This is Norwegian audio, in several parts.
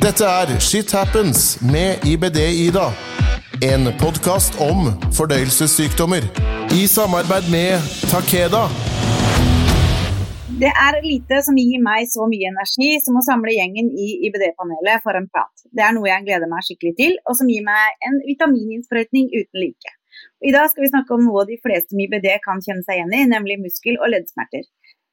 Dette er Shit Happens med IBD-Ida. En podkast om fordøyelsessykdommer. I samarbeid med Takeda. Det er lite som gir meg så mye energi som å samle gjengen i IBD-panelet for en prat. Det er noe jeg gleder meg skikkelig til, og som gir meg en vitamininnsprøytning uten like. I dag skal vi snakke om noe de fleste med IBD kan kjenne seg igjen i, nemlig muskel- og leddsmerter.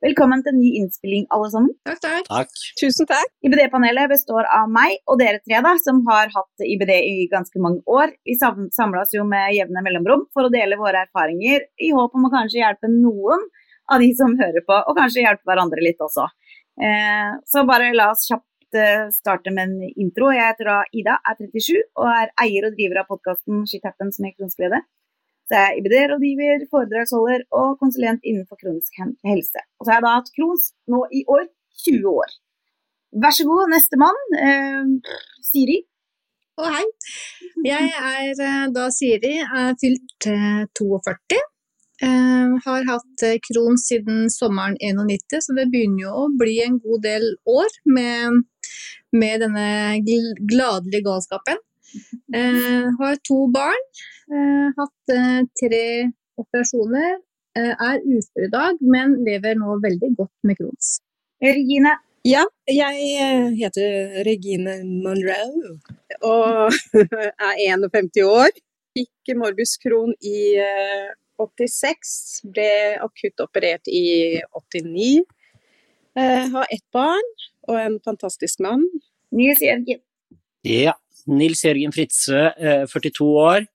Velkommen til en ny innspilling, alle sammen. Takk, takk. Takk. Tusen takk. IBD-panelet består av meg og dere tre, da, som har hatt IBD i ganske mange år. Vi samles jo med jevne mellomrom for å dele våre erfaringer, i håp om å kanskje hjelpe noen av de som hører på, og kanskje hjelpe hverandre litt også. Eh, så bare la oss kjapt eh, starte med en intro. Jeg heter da Ida, er 37 og er eier og driver av podkasten Shit Happens med kronisk glede. Så jeg er IBD-rådgiver, foredragsholder og konsulent innenfor kronisk helse. Og så har jeg da hatt Crohns nå i år 20 år. Vær så god, nestemann. Eh, Siri. Og hei. Jeg er eh, da Siri, er fylt eh, 42. Eh, har hatt kron siden sommeren 91, så det begynner jo å bli en god del år med, med denne gladelige galskapen. Eh, har to barn, eh, hatt eh, tre operasjoner, eh, er ufør i dag, men lever nå veldig godt med Crohns. Regine. Ja, jeg heter Regine Monroe og er 51 år. Fikk morbus Crohn i eh, 86, ble akutt operert i 89. Eh, Har ett barn og en fantastisk mann. Nils Jørgen. Ja. Nils Jørgen Fritzøe, eh, 42 år,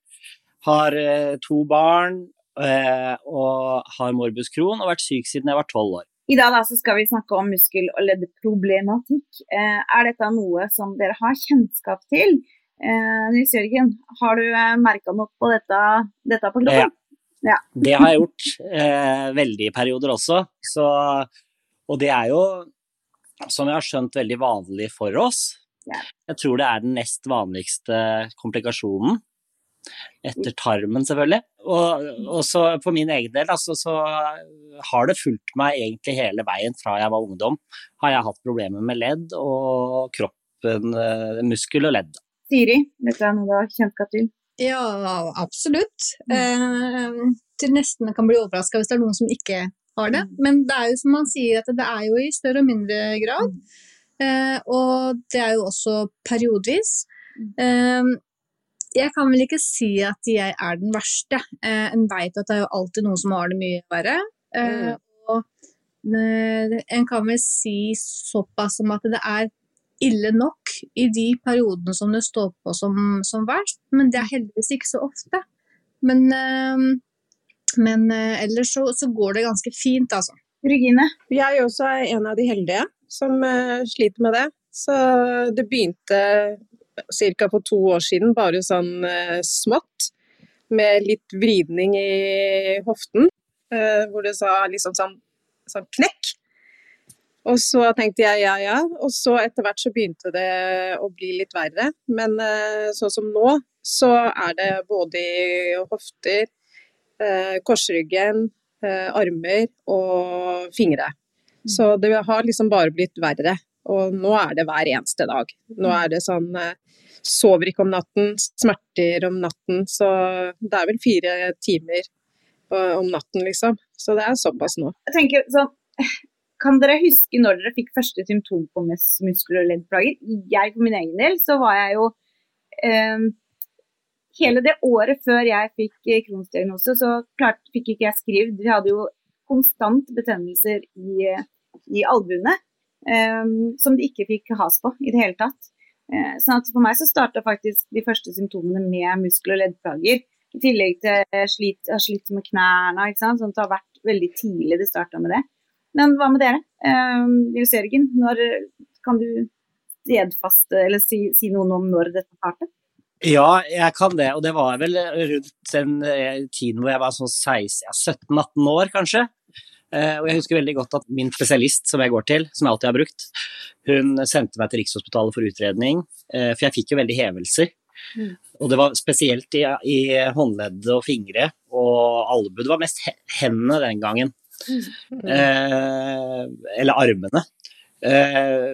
har eh, to barn eh, og har morbus Crohn og har vært syk siden jeg var 12 år. I dag da, så skal vi snakke om muskel- og leddproblematikk. Eh, er dette noe som dere har kjennskap til? Eh, Nils Jørgen, har du eh, merka noe på dette, dette på kroppen? Ja. Det har jeg gjort eh, veldig i perioder også. Så, og det er jo, som jeg har skjønt, veldig vanlig for oss. Ja. Jeg tror det er den nest vanligste komplikasjonen. Etter tarmen, selvfølgelig. Og, og så for min egen del, altså, så har det fulgt meg egentlig hele veien fra jeg var ungdom. Har jeg hatt problemer med ledd og kroppen, eh, muskel og ledd. Siri, vet du noe du har kjennskap til? Ja, absolutt. Eh, til nesten kan bli overraska hvis det er noen som ikke har det. Men det er jo som man sier, at det er jo i større og mindre grad. Eh, og det er jo også periodevis. Eh, jeg kan vel ikke si at jeg er den verste. Eh, en vet at det er jo alltid noen som har det mye verre. Eh, og eh, en kan vel si såpass som at det er ille nok i de periodene som det står på som, som verst, men det er heldigvis ikke så ofte. Men, eh, men eh, ellers så, så går det ganske fint, altså. Regine? Jeg også er en av de heldige som eh, sliter med det. Så det begynte ca. for to år siden, bare sånn eh, smått. Med litt vridning i hoften, eh, hvor det sa liksom sånn, sånn knekk. Og så tenkte jeg ja, ja. Og så etter hvert så begynte det å bli litt verre. Men sånn som nå, så er det både i hofter, korsryggen, armer og fingre. Så det har liksom bare blitt verre. Og nå er det hver eneste dag. Nå er det sånn eh, Sover ikke om natten, smerter om natten. Så det er vel fire timer eh, om natten, liksom. Så det er såpass nå. Jeg tenker sånn, Kan dere huske når dere fikk første symptom på mus- muskel- og leddplager? Jeg for min egen del, så var jeg jo eh, Hele det året før jeg fikk eh, Crohns diagnose, så klart fikk ikke jeg skrevet. Vi hadde jo konstant betennelser i, i albuene um, som de ikke fikk has på i det hele tatt. Uh, sånn at for meg så starta faktisk de første symptomene med muskel- og leddplager. I tillegg til eh, slit, jeg har slitt med knærne, ikke sant? sånn at det har vært veldig tidlig det starta med det. Men hva med dere? um, Nils Jørgen, når kan du stedfaste eller si, si noe om når dette startet? Ja, jeg kan det, og det var vel rundt den eh, tiden hvor jeg var sånn 16, ja, 17-18 år, kanskje. Eh, og jeg husker veldig godt at min spesialist som jeg går til, som jeg alltid har brukt, hun sendte meg til Rikshospitalet for utredning, eh, for jeg fikk jo veldig hevelser. Mm. Og det var spesielt i, i håndleddet og fingre og albue. Det var mest hendene den gangen. Eh, eller armene. Eh,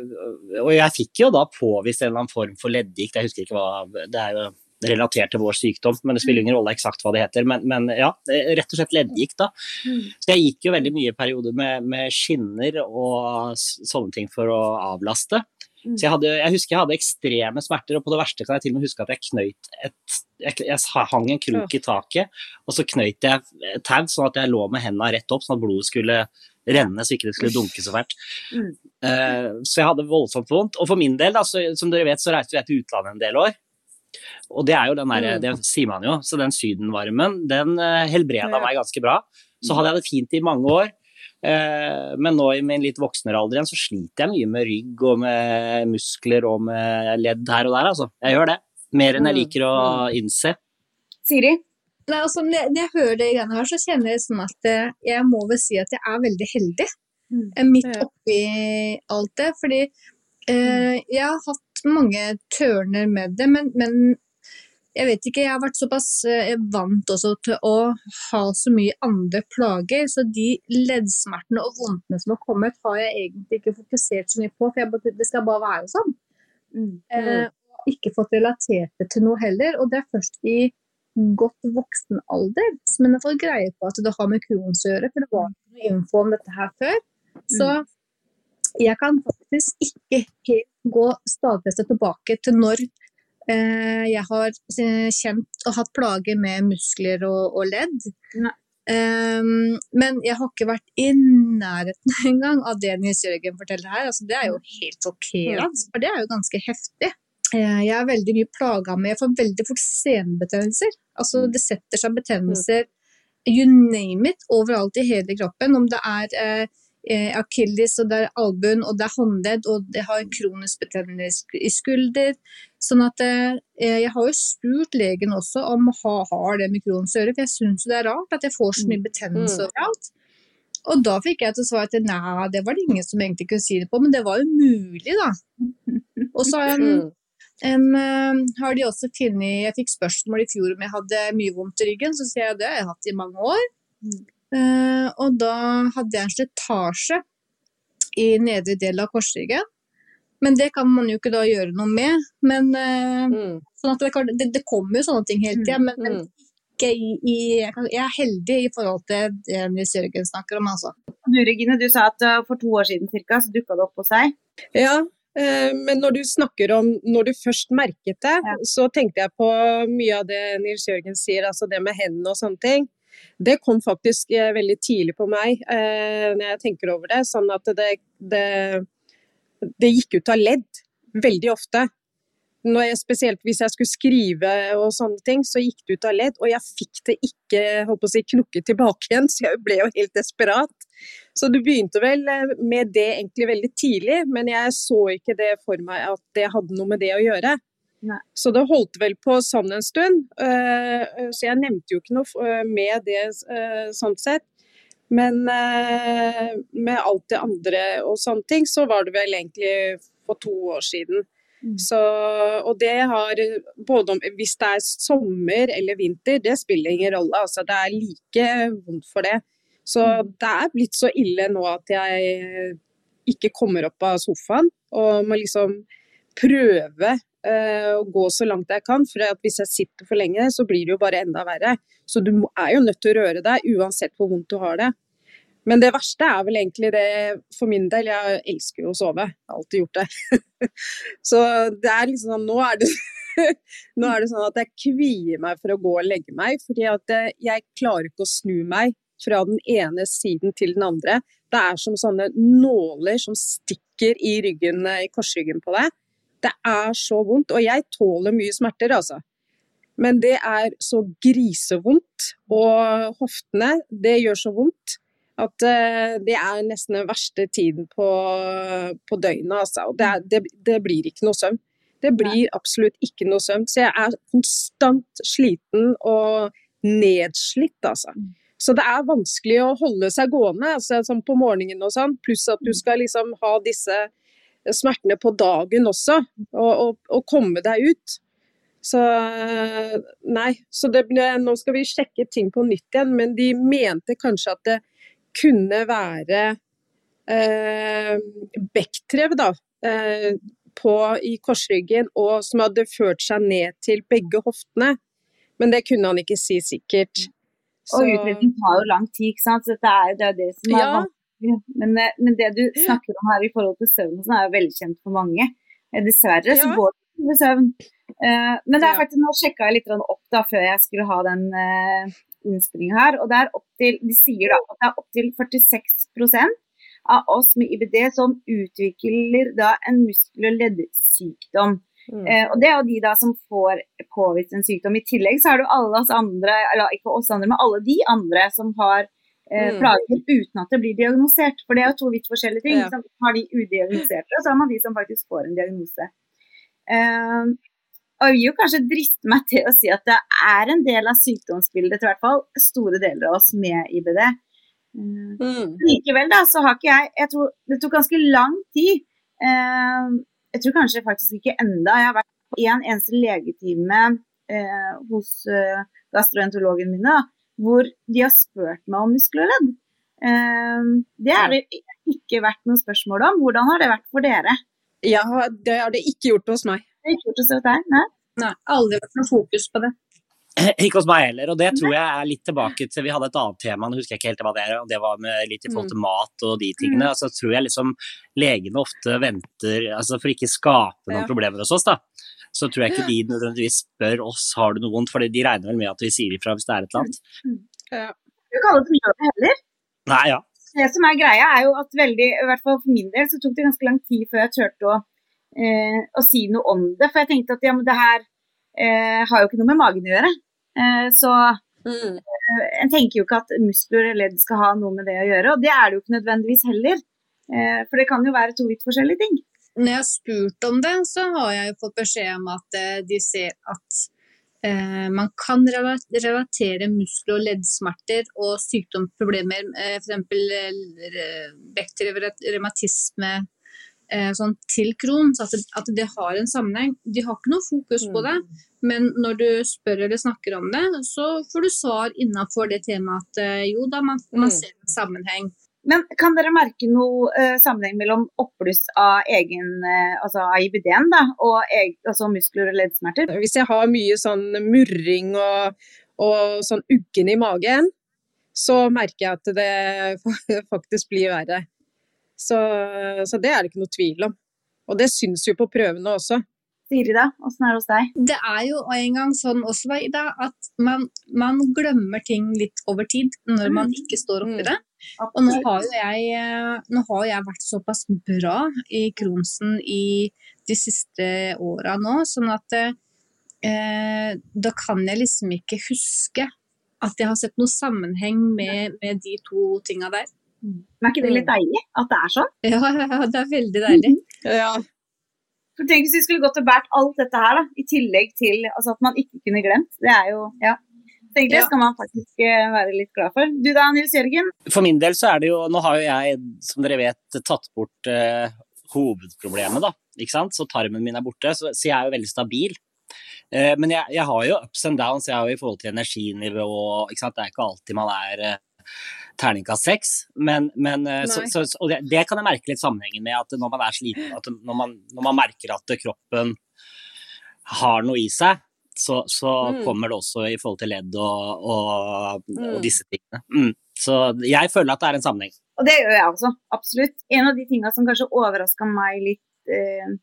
og jeg fikk jo da påvist en eller annen form for leddgikt, jeg husker ikke hva Det er jo relatert til vår sykdom, men det spiller ingen rolle eksakt hva det heter. Men, men ja, rett og slett leddgikt, da. Mm. Så jeg gikk jo veldig mye perioder med, med skinner og sånne ting for å avlaste. Mm. Så jeg, hadde, jeg, husker jeg hadde ekstreme smerter, og på det verste kan jeg til og med huske at jeg knøyt et Jeg, jeg hang en krok i taket, og så knøyt jeg tau sånn at jeg lå med hendene rett opp, sånn at blodet skulle renne så ikke det skulle dunke så fælt. Mm. Uh, så jeg hadde voldsomt vondt. Og for min del, da, så, som dere vet, så reiste jeg til utlandet en del år. Og det er jo den derre, mm. det sier man jo, så den sydenvarmen, den uh, helbreda meg ganske bra. Så hadde jeg det fint i mange år. Eh, men nå i min litt voksnere alder igjen, så sliter jeg mye med rygg og med muskler og med ledd her og der, altså. Jeg gjør det. Mer enn jeg mm. liker å mm. innse. Siri? Nei, altså, når jeg hører det igjen her, så kjenner jeg sånn at eh, jeg må vel si at jeg er veldig heldig. Eh, midt oppi alt det. Fordi eh, jeg har hatt mange tørner med det, men, men jeg vet ikke, jeg har vært såpass eh, vant også til å ha så mye andre plager, så de leddsmertene og vondtene som har kommet, har jeg egentlig ikke fokusert så mye på, for jeg, det skal bare være sånn. Mm. Eh, ikke fått relatert det til noe heller, og det er først i godt voksen alder som en fått greie på at det har med Crohns å gjøre, for det var ikke noe info om dette her før. Så mm. jeg kan faktisk ikke helt gå stadfestet tilbake til når Eh, jeg har eh, kjent og hatt plager med muskler og, og ledd. Um, men jeg har ikke vært i nærheten engang av det Nils Jørgen forteller her. Altså, det er jo helt sjokkerende, for det er jo ganske heftig. Jeg er veldig mye plaga med Jeg får veldig fort senebetennelser. Altså, det setter seg betennelser you name it overalt i hele kroppen. Om det er eh, eh, akilles, og det er albuen, og det er håndledd, og det har kronisk betennelse i skulder. Sånn at eh, Jeg har jo spurt legen også om ha, har det med Crohns å gjøre, for jeg syns det er rart at jeg får så mye mm. betennelse mm. overalt. Og da fikk jeg til svar at nei, det var det ingen som egentlig kunne si det på, men det var jo mulig, da. Og så har, en, mm. en, uh, har de også funnet Jeg fikk spørsmål i fjor om jeg hadde mye vondt i ryggen, så sier jeg det jeg har jeg hatt i mange år. Mm. Uh, og da hadde jeg en slitasje i nedre del av korsryggen. Men det kan man jo ikke da gjøre noe med. Men, uh, mm. sånn det, det, det, kommer jo sånne ting hele tida. Men, men, mm. ikke i, i jeg, er heldig i forhold til det Nils Jørgen snakker om, altså. Du Regine, du sa at uh, for to år siden cirka, så dukka det opp hos deg? Ja, men når du snakker om når du først merket det, ja. så tenkte jeg på mye av det Nils Jørgen sier, altså det med hendene og sånne ting. Det kom faktisk eh, veldig tidlig på meg eh, når jeg tenker over det. Sånn at det, det, det gikk ut av ledd veldig ofte. Jeg, spesielt hvis jeg skulle skrive og sånne ting, så gikk det ut av ledd. Og jeg fikk det ikke håper å si, knukket tilbake igjen, så jeg ble jo helt desperat. Så du begynte vel eh, med det egentlig veldig tidlig, men jeg så ikke det for meg at det hadde noe med det å gjøre. Nei. Så det holdt vel på sånn en stund. Eh, eh, så jeg nevnte jo ikke noe eh, med det sånn sett. Men med alt det andre og sånne ting, så var det vel egentlig for to år siden. Mm. Så, og det har både om Hvis det er sommer eller vinter, det spiller ingen rolle. Altså, det er like vondt for det. Så mm. det er blitt så ille nå at jeg ikke kommer opp av sofaen og må liksom prøve uh, å gå så langt jeg kan. For hvis jeg sitter for lenge, så blir det jo bare enda verre. Så du er jo nødt til å røre deg, uansett hvor vondt du har det. Men det verste er vel egentlig det for min del. Jeg elsker jo å sove. Jeg har alltid gjort det. så det er liksom sånn Nå er det Nå er det sånn at jeg kvier meg for å gå og legge meg, fordi at jeg klarer ikke å snu meg fra den ene siden til den andre. Det er som sånne nåler som stikker i ryggen, i korsryggen på deg. Det er så vondt, og jeg tåler mye smerter, altså. Men det er så grisevondt, og hoftene, det gjør så vondt at uh, det er nesten den verste tiden på, på døgnet, altså. Og det, er, det, det, blir ikke noe søvn. Det blir absolutt ikke noe søvn. Så jeg er konstant sliten og nedslitt, altså. Mm. Så det er vanskelig å holde seg gående, altså, sånn på morgenen og sånn, pluss at du mm. skal liksom ha disse smertene på dagen også, og, og, og komme deg ut. Så nei. Så det, nå skal vi sjekke ting på nytt igjen, men de mente kanskje at det kunne være eh, bekktrev da, eh, på, i korsryggen, og som hadde ført seg ned til begge hoftene. Men det kunne han ikke si sikkert. Og utredning tar jo lang tid, ikke sant. Så dette er, det er det som er Ja. Men, eh, men det du snakker om her i forhold til søvn, sånn, er jo velkjent for mange. Eh, Dessverre så går det ikke med søvn. Eh, men det er faktisk, nå sjekka jeg litt opp da, før jeg skulle ha den innspillinga her. Og det er opp til, de sier da at det er opptil 46% av oss med IBD som utvikler da en muskel- og leddsykdom. Mm. Eh, og det er jo de da som får påvist en sykdom. I tillegg så er det jo alle oss andre, eller ikke oss andre, men alle de andre som har eh, Mm. plager uten at det blir diagnosert. For det er jo to vidt forskjellige ting. Ja. Har de udiagnoserte, og så har man de som faktisk får en diagnose. Eh, og jeg vil jo kanskje driste meg til å si at det er en del av sykdomsbildet i hvert fall store deler av oss med IBD. Mm. Likevel da, så har ikke jeg Jeg tror det tok ganske lang tid. Eh, jeg tror kanskje faktisk ikke enda. Jeg har vært på en eneste legetime eh, hos eh, gastroenterologen mine, da, hvor de har spurt meg om muskler og ledd. Eh, det har det ikke vært noe spørsmål om. Hvordan har det vært for dere? Ja, det har det ikke gjort hos meg. Det har ikke gjort hos deg, nei? Nei, aldri vært noe fokus på det. Ikke hos meg heller, og det tror jeg er litt tilbake til Vi hadde et annet tema, nå husker jeg ikke helt hva det er, og det var med litt i forhold til mat og de tingene. Altså tror jeg liksom legene ofte venter altså For ikke skape noen Ja. problemer hos oss, da. Så tror jeg ikke de nødvendigvis spør oss har du noe vondt, for de regner vel med at vi sier ifra hvis det er et eller annet. Det er jo ikke alle som gjør det heller. Nei, ja. det som er greia, er jo at veldig, i hvert fall for min del, så tok det ganske lang tid før jeg turte å, eh, å si noe om det. For jeg tenkte at ja, men det her eh, har jo ikke noe med magen å gjøre. Eh, så Mm. eh, en tenker jo ikke at muskler og ledd skal ha noe med det å gjøre, og det er det jo ikke nødvendigvis heller. Eh, for det kan jo være to vidt forskjellige ting. Når jeg har spurt om det, så har jeg jo fått beskjed om at de ser at man kan relatere muskel- og leddsmerter og sykdomsproblemer, f.eks. bekteriell revmatisme, eh, sånn, til kron. så at det, at det har en sammenheng. De har ikke noe fokus på det, men når du spør eller snakker om det, så får du svar innafor det temaet at eh, jo da, man, man Mm. ser en sammenheng. Men kan dere merke noe eh, sammenheng mellom oppbluss av egen, eh, altså IBD-en da, og eg, altså muskler og leddsmerter? Hvis jeg har mye sånn murring og, og sånn uggen i magen, så merker jeg at det faktisk blir verre. Så, så det er det ikke noe tvil om. Og det syns jo på prøvene også. Siri da, åssen er det hos deg? Det er jo en gang sånn også, Ida, at man, man glemmer ting litt over tid når man ikke står oppi Mm. det. Og nå har jo jeg, eh, nå har jeg vært såpass bra i Kronsen i de siste åra nå, sånn at eh, da kan jeg liksom ikke huske at jeg har sett noen sammenheng med, med de to tinga der. Men er ikke det litt deilig at det er sånn? Ja, ja, det er veldig deilig. Ja, For Tenk hvis vi skulle gått og båret alt dette her, da, i tillegg til altså, at man ikke kunne glemt. Det er jo, ja. Tenk, det Ja. skal man faktisk eh, være litt glad for. Du da, Nils Jørgen? For min del så er det jo Nå har jo jeg, som dere vet, tatt bort eh, hovedproblemet, da. Ikke sant? Så tarmen min er borte, så, så jeg er jo veldig stabil. Eh, men jeg, jeg har jo ups and downs, jeg har jo i forhold til energinivå ikke sant? Det er ikke alltid man er eh, terningkast seks, men, men eh, så, så, og det, det kan jeg merke litt sammenhengen med at når man er sliten, at når man, når man merker at kroppen har noe i seg, så, så Mm. kommer det også i forhold til ledd og, og, og Mm. disse tingene. Mm. Så jeg føler at det er en sammenheng. Og det gjør jeg også, absolutt. En av de tinga som kanskje overraska meg litt eh,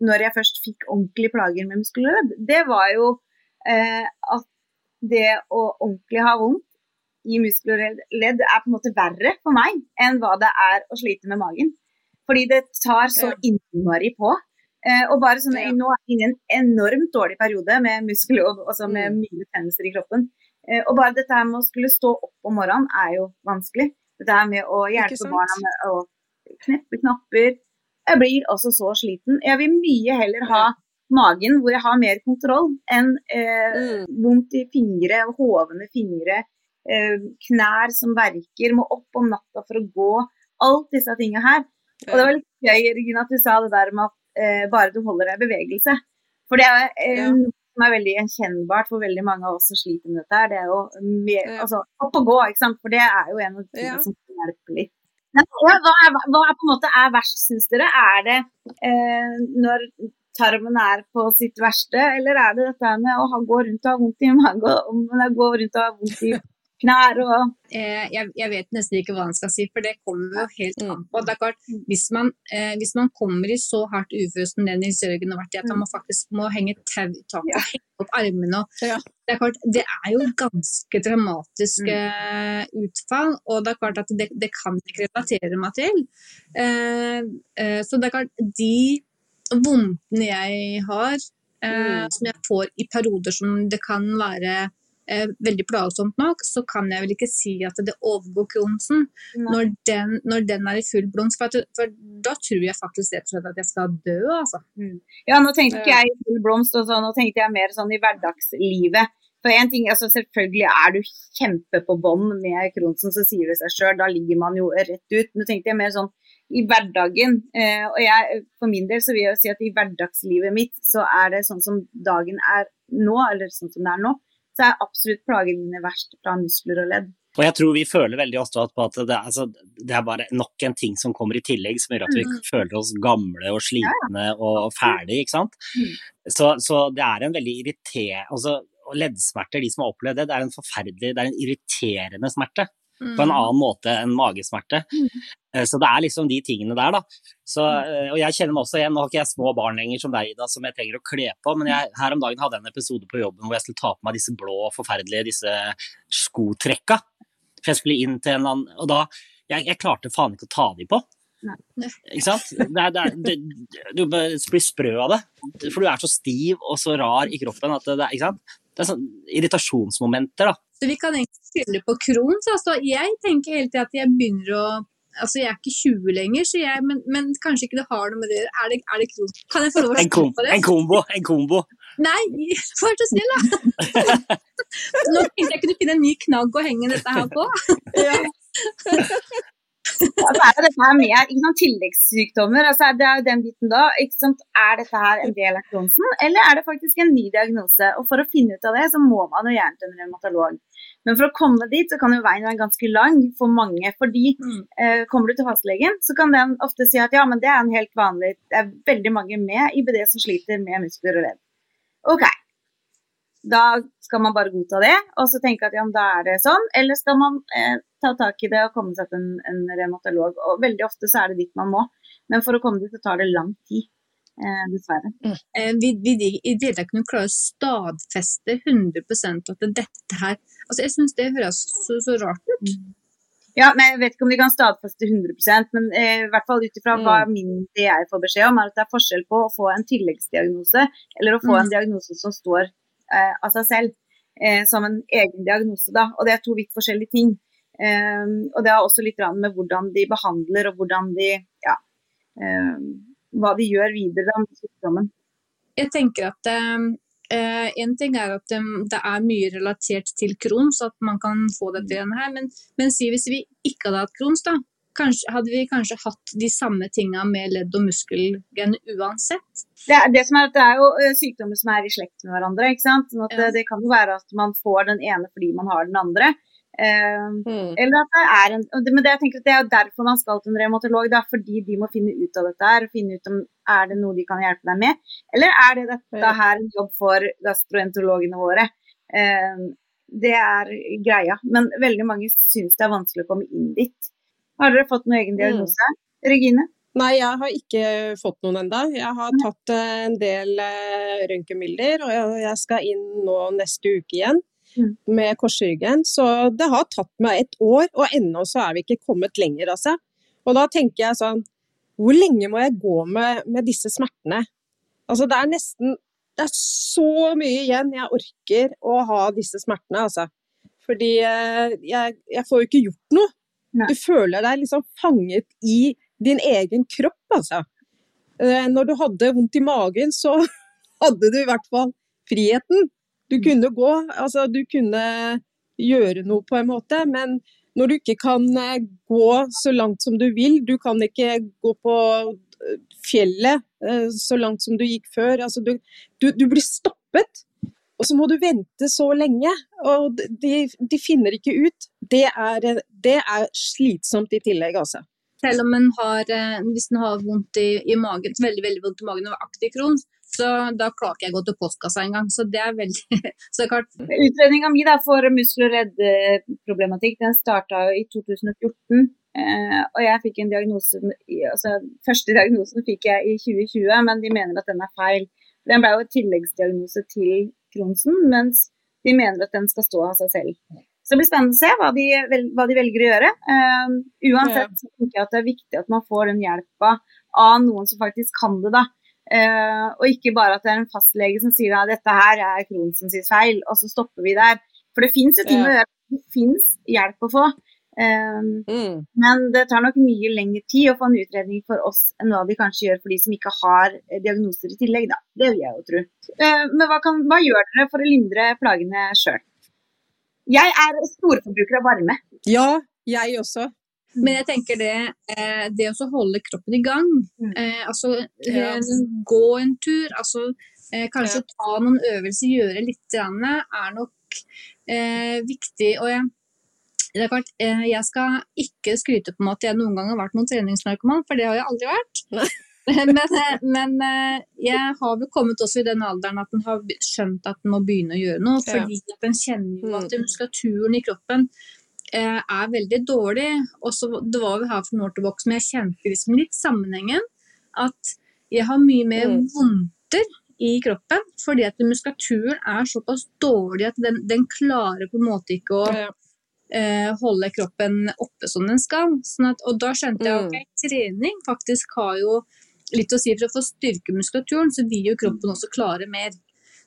når jeg først fikk ordentlige plager med muskelredd, det var jo eh, at det å ordentlig ha vondt i muskler og ledd er på en måte verre for meg enn hva det er å slite med magen. Fordi det tar så innmari på. Eh, og bare sånn. Nå er jeg inne i en enormt dårlig periode med muskel og altså med Mm. mye tennelser i kroppen. Eh, og bare dette her med å skulle stå opp om morgenen er jo vanskelig. Dette her med å hjelpe barna med å kneppe knapper. Jeg blir også så sliten. Jeg vil mye heller ha magen hvor jeg har mer kontroll, enn eh, Mm. vondt i fingre, hovne fingre, knær som verker, må opp om natta for å gå. Alt disse tingene her. Og det var litt gøy Regina, at du sa det der med at eh, bare du holder deg i bevegelse. For det er eh, Ja. noe som er veldig gjenkjennbart for veldig mange av oss som sliter med dette. her. Det er jo mer, Ja. altså, opp og gå, ikke sant. For det er jo en av de tingene Ja. som hjelper hjelpe litt. Ja, hva, er, hva er på en måte er verst, syns dere? Er det eh, når tarmen er på sitt verste, eller er det dette med å gå rundt og ha vondt i magen, går rundt og ha vondt i knær og eh, jeg, jeg, vet nesten ikke hva han skal si, for det kommer jo helt an på. Det er klart, hvis man, eh, hvis man kommer i så hardt uføre som det Nils Jørgen har vært i, at man faktisk må henge tau i taket og henge opp armene og Ja. det, er klart, det er jo ganske dramatiske utfall, og det er klart at det, det kan jeg ikke relatere meg til. Eh, eh, så det er klart, de vondtene jeg har, eh, som jeg får i perioder som det kan være eh, veldig plagsomt nok, så kan jeg vel ikke si at det overgår Kronsen når den, når den er i full blomst. For, for da tror jeg faktisk rett og slett at jeg skal dø, altså. Ja, nå tenkte ikke jeg i full blomst, og så, nå tenkte jeg mer sånn i hverdagslivet. For en ting, altså Selvfølgelig er du kjempe på bånn med Kronsen, så sier det seg sjøl. Da ligger man jo rett ut. Nå tenkte jeg mer sånn i hverdagen. Eh, og jeg, For min del så vil jeg si at i hverdagslivet mitt så er det sånn som dagen er nå, eller sånn som det er nå, så er absolutt plagene mine verst fra muskler og ledd. Og jeg tror vi føler veldig ofte på at det er, altså, det er bare nok en ting som kommer i tillegg som gjør at vi føler oss gamle og slitne og ferdige, ikke sant. Så, så det er en veldig irriterende altså, Og leddsmerter, de som har opplevd det, det er en forferdelig, det er en irriterende smerte. På en annen måte enn magesmerte. Eh, Så det er liksom de tingene der, da. Så, eh, og jeg kjenner meg også igjen, nå har ikke jeg små barn lenger som deg, Ida, som jeg trenger å kle på, men jeg, her om dagen hadde jeg en episode på jobben hvor jeg skulle ta på meg disse blå, forferdelige disse skotrekka. For jeg skulle inn til en eller annen Og da Jeg, jeg klarte faen ikke å ta de på. Nei. Ikke sant? Det er, det er, det, du blir sprø av det. For du er så stiv og så rar i kroppen at det, det, ikke sant? det er sånn irritasjonsmomenter, da. Så vi kan egentlig skylde på Crohns. Altså, jeg tenker hele tiden at jeg begynner å Altså, jeg er ikke 20 lenger, så jeg, men, men kanskje ikke det har noe med det å gjøre. Er det, Crohns? Kan jeg få lov å En, snakke på det? en kombo. En kombo. Nei, vær så snill, da! Nå tenkte jeg kunne finne en ny knagg å henge dette her på. Ja, så er det dette her med ikke sant, tilleggssykdommer. Altså, det er jo den biten da. Er dette her en del av Crohnsen, eller er det faktisk en ny diagnose? Og For å finne ut av det, så må man jo gjerne til en revmatolog. Men for å komme dit, så kan jo veien være ganske lang for mange. Fordi eh, kommer du til fastlegen, så kan den ofte si at ja, men det er en helt vanlig Det er veldig mange med IBD som sliter med muskler og ledd. OK. Da skal man bare godta det, og så tenke at ja, men da er det sånn. Eller skal man eh, ta tak i det og komme seg til en, en revmatolog. Og veldig ofte så er det dit man må. Men for å komme dit, så tar det lang tid. Eh, dessverre. Mm. Vi, vi i det hele tatt kunne klare å stadfeste 100 at dette her Altså, jeg syns det høres så, så rart ut. Ja, men Jeg vet ikke om de kan stadfeste 100% men eh, i hvert fall ut ifra hva min, det jeg får beskjed om, er at det er forskjell på å få en tilleggsdiagnose eller å få Mm. en diagnose som står eh, av seg selv, eh, som en egen diagnose. da, og Det er to vidt forskjellige ting. Eh, og Det har også litt med hvordan de behandler og hvordan de ja, eh, hva de gjør videre da med sykdommen. Jeg tenker at eh, eh, en ting er at eh, det er mye relatert til Crohns, at man kan få dette igjen her. Men, men si hvis vi ikke hadde hatt Crohns, da. Kanskje, hadde vi kanskje hatt de samme tinga med ledd- og muskelgen uansett? Det, er, det, som er, det er jo eh, sykdommer som er i slekt med hverandre. ikke sant? Sånn at Ja. det, det kan jo være at man får den ene fordi man har den andre. Eh, Mm. eller at det er en, men det, jeg tenker at det er jo derfor man skal til en revmatolog. Det er fordi de må finne ut av dette her. finne ut om Er det noe de kan hjelpe deg med, eller er det dette Ja. her en jobb for gastroenterologene våre? Eh, det er greia. Men veldig mange syns det er vanskelig å komme inn dit. Har dere fått noen egen diagnose? Regine? Nei, jeg har ikke fått noen enda. Jeg har tatt eh, en del eh, røntgenbilder, og jeg- jeg skal inn nå neste uke igjen Mm. med korsryggen. Så det har tatt meg et år, og ennå så er vi ikke kommet lenger, altså. Og da tenker jeg sånn Hvor lenge må jeg gå med, med disse smertene? Altså, det er nesten Det er så mye igjen jeg orker å ha disse smertene, altså. Fordi eh, jeg, jeg får jo ikke gjort noe. Nei. Du føler deg liksom fanget i din egen kropp, altså. Eh, Når du hadde vondt i magen, så hadde du i hvert fall friheten. Du kunne gå, altså du kunne gjøre noe på en måte, men når du ikke kan eh, gå så langt som du vil, du kan ikke gå på eh, fjellet så langt som du gikk før, altså du, du, du blir stoppet. Og så må du vente så lenge, og de, de finner ikke ut. Det er, det er slitsomt i tillegg, altså. selv om en har, eh, hvis en har vondt i, i magen, veldig veldig vondt i magen og aktiv kron, så da klarer ikke jeg å gå til postkassa engang. Så det er veldig så klart. Utredninga mi for muskel- og leddproblematikk den starta i 2014. Eh, og jeg fikk en diagnose altså Første diagnosen fikk jeg i 2020, men de mener at den er feil. Den ble jo tilleggsdiagnose til Kronsen, mens de mener at den skal stå av seg selv. Så det blir spennende å se hva de, hva de velger å gjøre. Uh, uansett så tenker jeg at det er viktig at man får den hjelpa av noen som faktisk kan det. da. Uh, og ikke bare at det er en fastlege som sier at dette her er Kronsens feil, og så stopper vi der. For det fins jo ting å gjøre. Det fins hjelp å få. Um, mm. Men det tar nok mye lengre tid å få en utredning for oss enn hva de kanskje gjør for de som ikke har diagnoser i tillegg. Da. Det vil jeg jo tro. Uh, men hva, kan, hva, gjør dere for å lindre plagene sjøl? Jeg er storforbruker av varme. Ja, jeg også. Men jeg tenker det, eh, det å holde kroppen i gang, mm. eh, altså ja. Eh, gå en tur, altså kanskje ja. ta noen øvelser, gjøre litt, er nok eh, viktig. Og jeg, det er klart, jeg skal ikke skryte på meg at jeg noen gang har vært noen treningsnarkoman, for det har jeg aldri vært. men, men, jeg har vel kommet også i den alderen at en har skjønt at en må begynne å gjøre noe. Fordi ja. en kjenner jo at mm. muskulaturen i kroppen Eh, er veldig dårlig. Og så, det var vi her for noen år tilbake som jeg kjente liksom litt sammenhengen. At jeg har mye mer mm. vondter i kroppen fordi at muskulaturen er såpass dårlig at den, den klarer på en måte ikke å ja. Eh, holde kroppen oppe som den skal. Sånn at, og da skjønte jeg at okay, trening faktisk har jo litt å si for å få styrke muskulaturen, så vil jo kroppen også klare mer.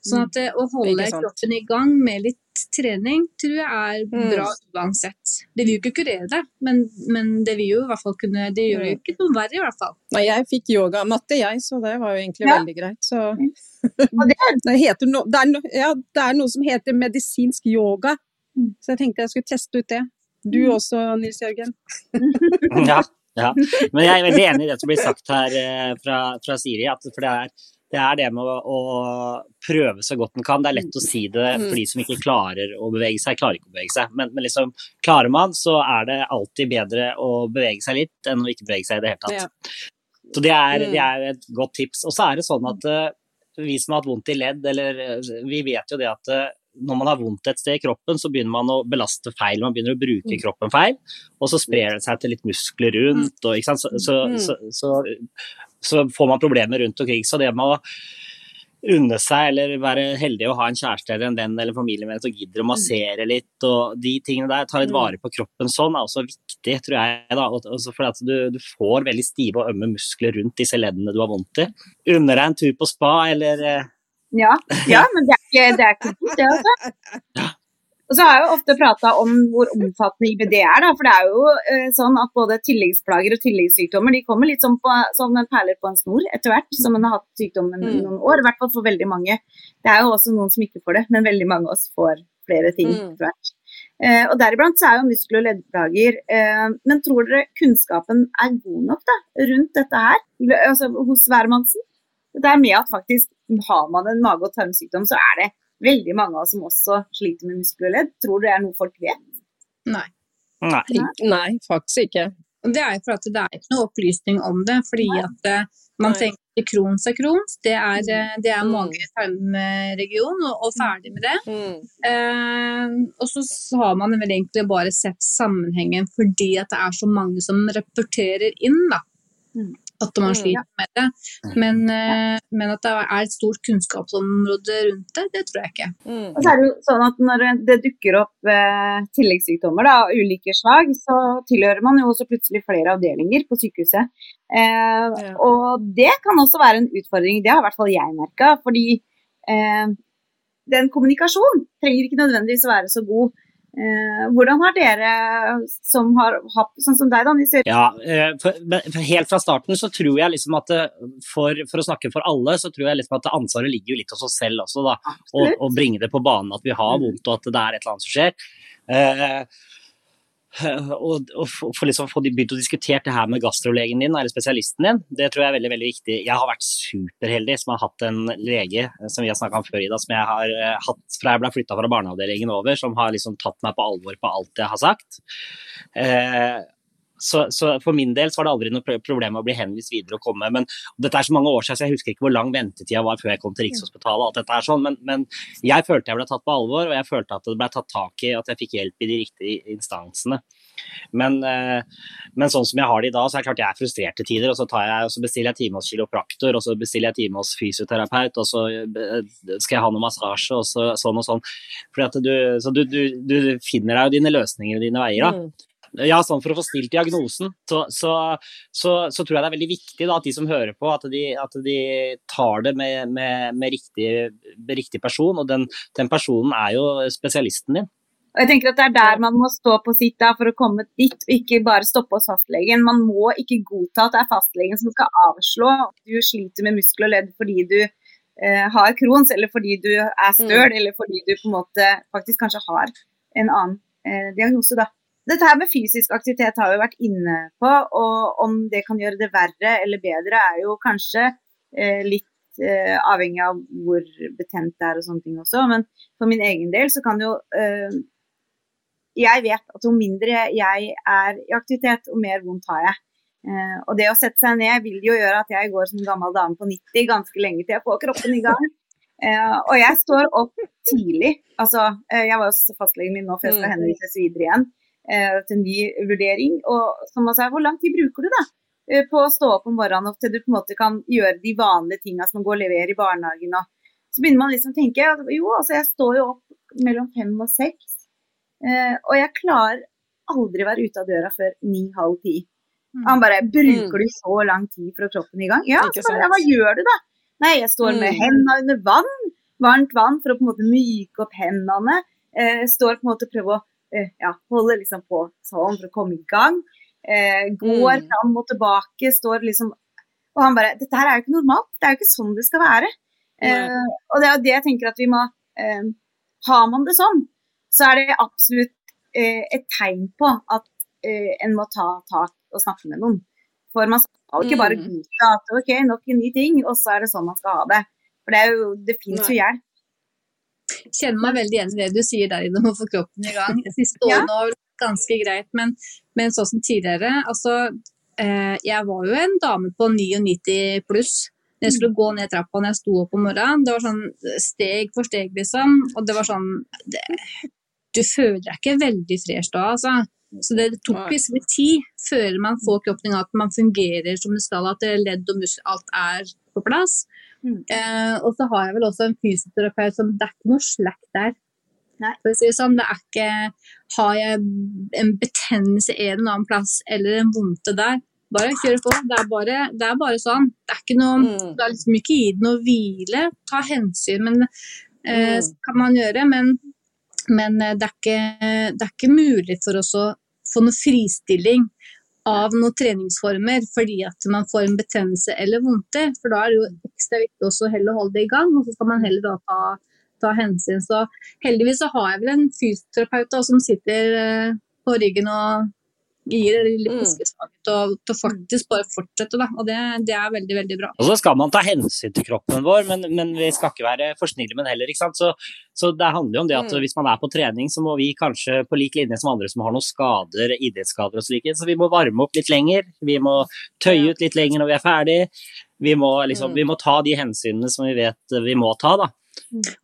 Sånn at eh, å holde kroppen i gang med litt trening tror jeg er mm. bra mm. uansett. Det vil jo ikke kurere det, men, men, det vil jo i hvert fall kunne Det gjør jo mm. ikke noe verre, i hvert fall. Nei, jeg fikk yogamatte, jeg, så det var jo egentlig ja. veldig greit. Så det, no, det, er no, ja, det, er noe som heter medisinsk yoga, så jeg tenkte jeg skulle teste ut det. Du også, Nils Jørgen. ja. Ja, men jeg er veldig enig i det som blir sagt her eh, fra, fra Siri. At, for det er, det er det med å, å, prøve så godt en kan. Det er lett å si det for de som ikke klarer å bevege seg, klarer ikke å bevege seg. Men, men liksom, klarer man, så er det alltid bedre å bevege seg litt enn å ikke bevege seg i det hele tatt. Ja. Så det er, det er, et godt tips. Og så er det sånn at uh, vi som har hatt vondt i ledd, eller uh, vi vet jo det at uh, når man har vondt et sted i kroppen, så begynner man å belaste feil. Man begynner å bruke mm. kroppen feil, og så sprer det seg til litt muskler rundt. Og, så, så, mm. så, så, så får man problemer rundt omkring. Så det med å unne seg eller være heldig å ha en kjæreste eller en venn eller familiemedlem som gidder å massere litt og de tingene der, ta litt mm. vare på kroppen sånn, er også viktig, tror jeg. da, fordi at du, du, får veldig stive og ømme muskler rundt disse leddene du har vondt i. Unner deg en tur på spa eller eh, ja, ja, men det ikke, det er ikke det, altså. Og så har jeg jo ofte prata om hvor omfattende IBD er. Da, for det er jo eh, sånn at både tilleggsplager og tilleggssykdommer de kommer litt som, på, som perler på en snor etter hvert som en har hatt sykdommen mm. noen år. I hvert fall for veldig mange. Det er jo også noen som ikke får det, men veldig mange av oss får flere ting mm. etter hvert. Eh, og Deriblant så er jo muskel- og leddplager. Eh, men tror dere kunnskapen er god nok da, rundt dette her altså, hos hvermannsen? Det er med at faktisk har man en mage- og tarmsykdom, så er det veldig mange av oss som også sliter med muskler og ledd. Tror du det er noe folk vet? Nei. Nei, Nei faktisk ikke. Det er for at det er ikke noe opplysning om det. fordi at uh, man tenker Crohns er Crohns, det er, uh, det er mange i tarmregionen og, og, ferdig med det. Mm. Uh, og så har man vel egentlig bare sett sammenhengen fordi at det er så mange som rapporterer inn, da. Mm at man mm, sliter med det. Men, eh, men, at det er et stort kunnskapsområde rundt det, det tror jeg ikke. Mm. Og så er det jo sånn at Når det dukker opp eh, tilleggssykdommer av ulike slag, så tilhører man jo også plutselig flere avdelinger på sykehuset. Eh, ja. Og det kan også være en utfordring. Det har i hvert fall jeg merka. Fordi eh, den kommunikasjonen trenger ikke nødvendigvis å være så god. Eh, hvordan har dere som har hatt sånn som deg, da, Ja, eh, for, for Helt fra starten så tror jeg liksom at for, for, å snakke for alle, så tror jeg liksom at ansvaret ligger jo litt hos oss selv også. da, Å bringe det på banen at vi har mm. vondt og at det er et eller annet som skjer. Eh, og, og få liksom, begynt å diskutere det her med gastrolegen din eller spesialisten din, det tror jeg er veldig veldig viktig. Jeg har vært superheldig som har hatt en lege som vi har snakka om før, Ida, som jeg har uh, hatt fra jeg ble flytta fra barneavdelingen over, som har liksom tatt meg på alvor på alt jeg har sagt. Uh, så, så, for min del så var det aldri noe problem å bli henvist videre og komme. Men dette er så mange år siden, så jeg husker ikke hvor lang ventetida var før jeg kom til Rikshospitalet. og alt dette er sånn, men, men, jeg følte jeg ble tatt på alvor, og jeg følte at det ble tatt tak i, at jeg fikk hjelp i de riktige instansene. Men, eh, men sånn som jeg har det i dag, så er det klart jeg er frustrert til tider. Og så, jeg, så bestiller jeg time hos kiropraktor, og så bestiller jeg time hos fysioterapeut, og så eh, skal jeg ha noe massasje, og så, sånn og sånn. Fordi at du, så du, du, du finner deg jo dine løsninger og dine veier. da. Ja, sånn for å få stilt diagnosen, så, så, så, så, tror jeg det er veldig viktig da, at de som hører på, at de, at de tar det med, med, med, riktig, med, riktig, person. Og den, den, personen er jo spesialisten din. Og jeg tenker at Det er der man må stå på sitt da, for å komme dit, og ikke bare stoppe hos fastlegen. Man må ikke godta at det er fastlegen som skal avslå at du sliter med muskel og ledd fordi du eh, har Crohns, eller fordi du er støl, mm. eller fordi du på en måte faktisk kanskje har en annen eh, diagnose. da. Dette her med fysisk aktivitet har vi vært inne på, og om det kan gjøre det verre eller bedre, er jo kanskje eh, litt eh, avhengig av hvor betent det er og sånne ting også. Men for min egen del så kan jo eh, Jeg vet at jo mindre jeg er i aktivitet, jo mer vondt har jeg. Eh, og det å sette seg ned vil jo gjøre at jeg går som en gammel dame på 90 ganske lenge til jeg får kroppen i gang. Uh, og jeg står opp tidlig. Altså, uh, jeg var hos fastlegen min nå før jeg skal mm. henvises videre igjen til ny vurdering. Og som man sier, hvor lang tid bruker du da eh, på å stå opp om morgenen og til du på en måte kan gjøre de vanlige tingene som å gå og levere i barnehagen? Og så begynner man liksom å tenke jo, altså jeg står jo opp mellom fem og seks. Eh, og jeg klarer aldri være ute av døra før ni-halv ti. Mm. Han bare 'Bruker du så lang tid for å kroppen i gang?' Ja, så bare, hva gjør du da? Nei, jeg står med mm. hendene under vann, varmt vann for å på en måte myke opp hendene. Eh, står på en måte og prøver å Eh, ja, holder liksom på sånn for å komme i gang. Eh, går mm. fram og tilbake, står liksom Og han bare Dette her er jo ikke normalt. Det er jo ikke sånn det skal være. Eh, og det er jo det jeg tenker at vi må eh, Har man det sånn, så er det absolutt eh, et tegn på at eh, en må ta tak og snakke med noen. For man skal ikke bare mm. godta at OK, nok en ny ting, og så er det sånn man skal ha det. For det, er jo, det fins jo hjelp kjenner meg veldig igjen i det du sier der inne om å få kroppen i gang. Siste årene var ganske greit, men, men sånn som tidligere altså, eh, Jeg var jo en dame på 99 pluss. Når jeg skulle gå ned trappa når jeg sto opp om morgenen. Det var sånn steg for steg, liksom. Og det var sånn det, Du føler deg ikke veldig fresh da, altså. Så det tok liksom litt tid før man får kroppen i gang, at man fungerer som det skal, at ledd og muskler, alt er på plass. Mm. Eh, og så har jeg vel også en fysioterapeut som Det er ikke noe slack der. Si sånn, det er ikke Har jeg en betennelse en eller annen plass eller en vondte der, bare kjør på. Det er bare, det er bare sånn. Det er ikke noe mm. Det er liksom ikke gi den noe hvile. Ta hensyn, men eh, mm. kan man gjøre. Men, men eh, det, er ikke, det, er ikke, mulig for oss å få noe fristilling av noen treningsformer fordi at man får en betennelse eller vondter. For da er det jo ekstra viktig også heller å holde det i gang, og så skal man heller da ta, ta hensyn. Så heldigvis så har jeg vel en fysioterapeut da, som sitter eh, på ryggen og gir det litt piskeslag mm. til, til faktisk bare fortsette, da. Og det, det, er veldig, veldig bra. Og så skal man ta hensyn til kroppen vår, men, men vi skal ikke være for snille med den heller, ikke sant. Så, så, det handler jo om det at mm. hvis man er på trening, så må vi kanskje på lik linje som andre som har noen skader, idrettsskader og slike, så vi må varme opp litt lenger. Vi må tøye ut litt lenger når vi er ferdig. Vi må, liksom, mm. vi må ta de hensynene som vi vet vi må ta, da.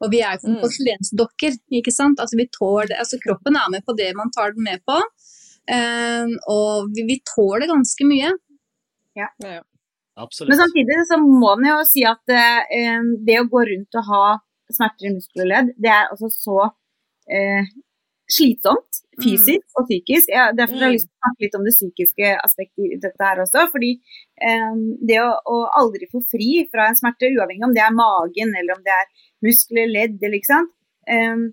Og vi er jo som porselensdokker, ikke sant. Altså, vi tåler, altså, kroppen er med på det man tar den med på. Um, og vi, vi, tåler ganske mye. Ja. ja, ja. Men samtidig så må man jo si at uh, det å gå rundt og ha smerter i muskler og ledd, det er altså så uh, slitsomt fysisk mm. og psykisk. Ja, derfor har jeg mm. lyst til å snakke litt om det psykiske aspektet i dette her også. fordi um, det å, å, aldri få fri fra en smerte, uavhengig om det er magen eller om det er muskler, ledd, eller ikke sant, um,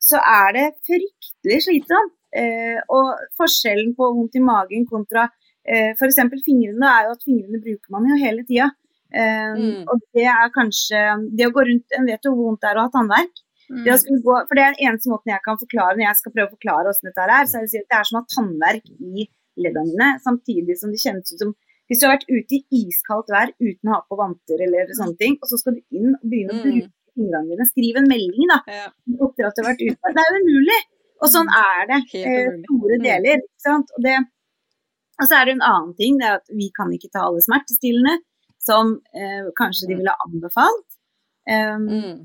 så er det fryktelig slitsomt. Eh, og forskjellen på vondt i magen kontra eh, f.eks. fingrene er jo at fingrene bruker man jo hele tida. Eh, mm. Og det er kanskje Det å gå rundt En vet jo hvor vondt det er å ha tannverk. Mm. Det gå, for det er den eneste måten jeg kan forklare når jeg skal prøve å forklare hvordan dette er. Så er det, det er som å ha tannverk i leddene dine, samtidig som det kjennes ut som hvis du har vært ute i iskaldt vær uten å ha på vanter eller sånne ting, og så skal du inn og begynne å mm. bruke fingrene dine, skriv en melding da, ja. etter at du har vært ute. Det er jo umulig. Og sånn er det. Eh, store deler. ikke sant? Og det, Og så er det en annen ting, det er at vi kan ikke ta alle smertestillende som eh, kanskje de ville anbefalt. Um, Mm.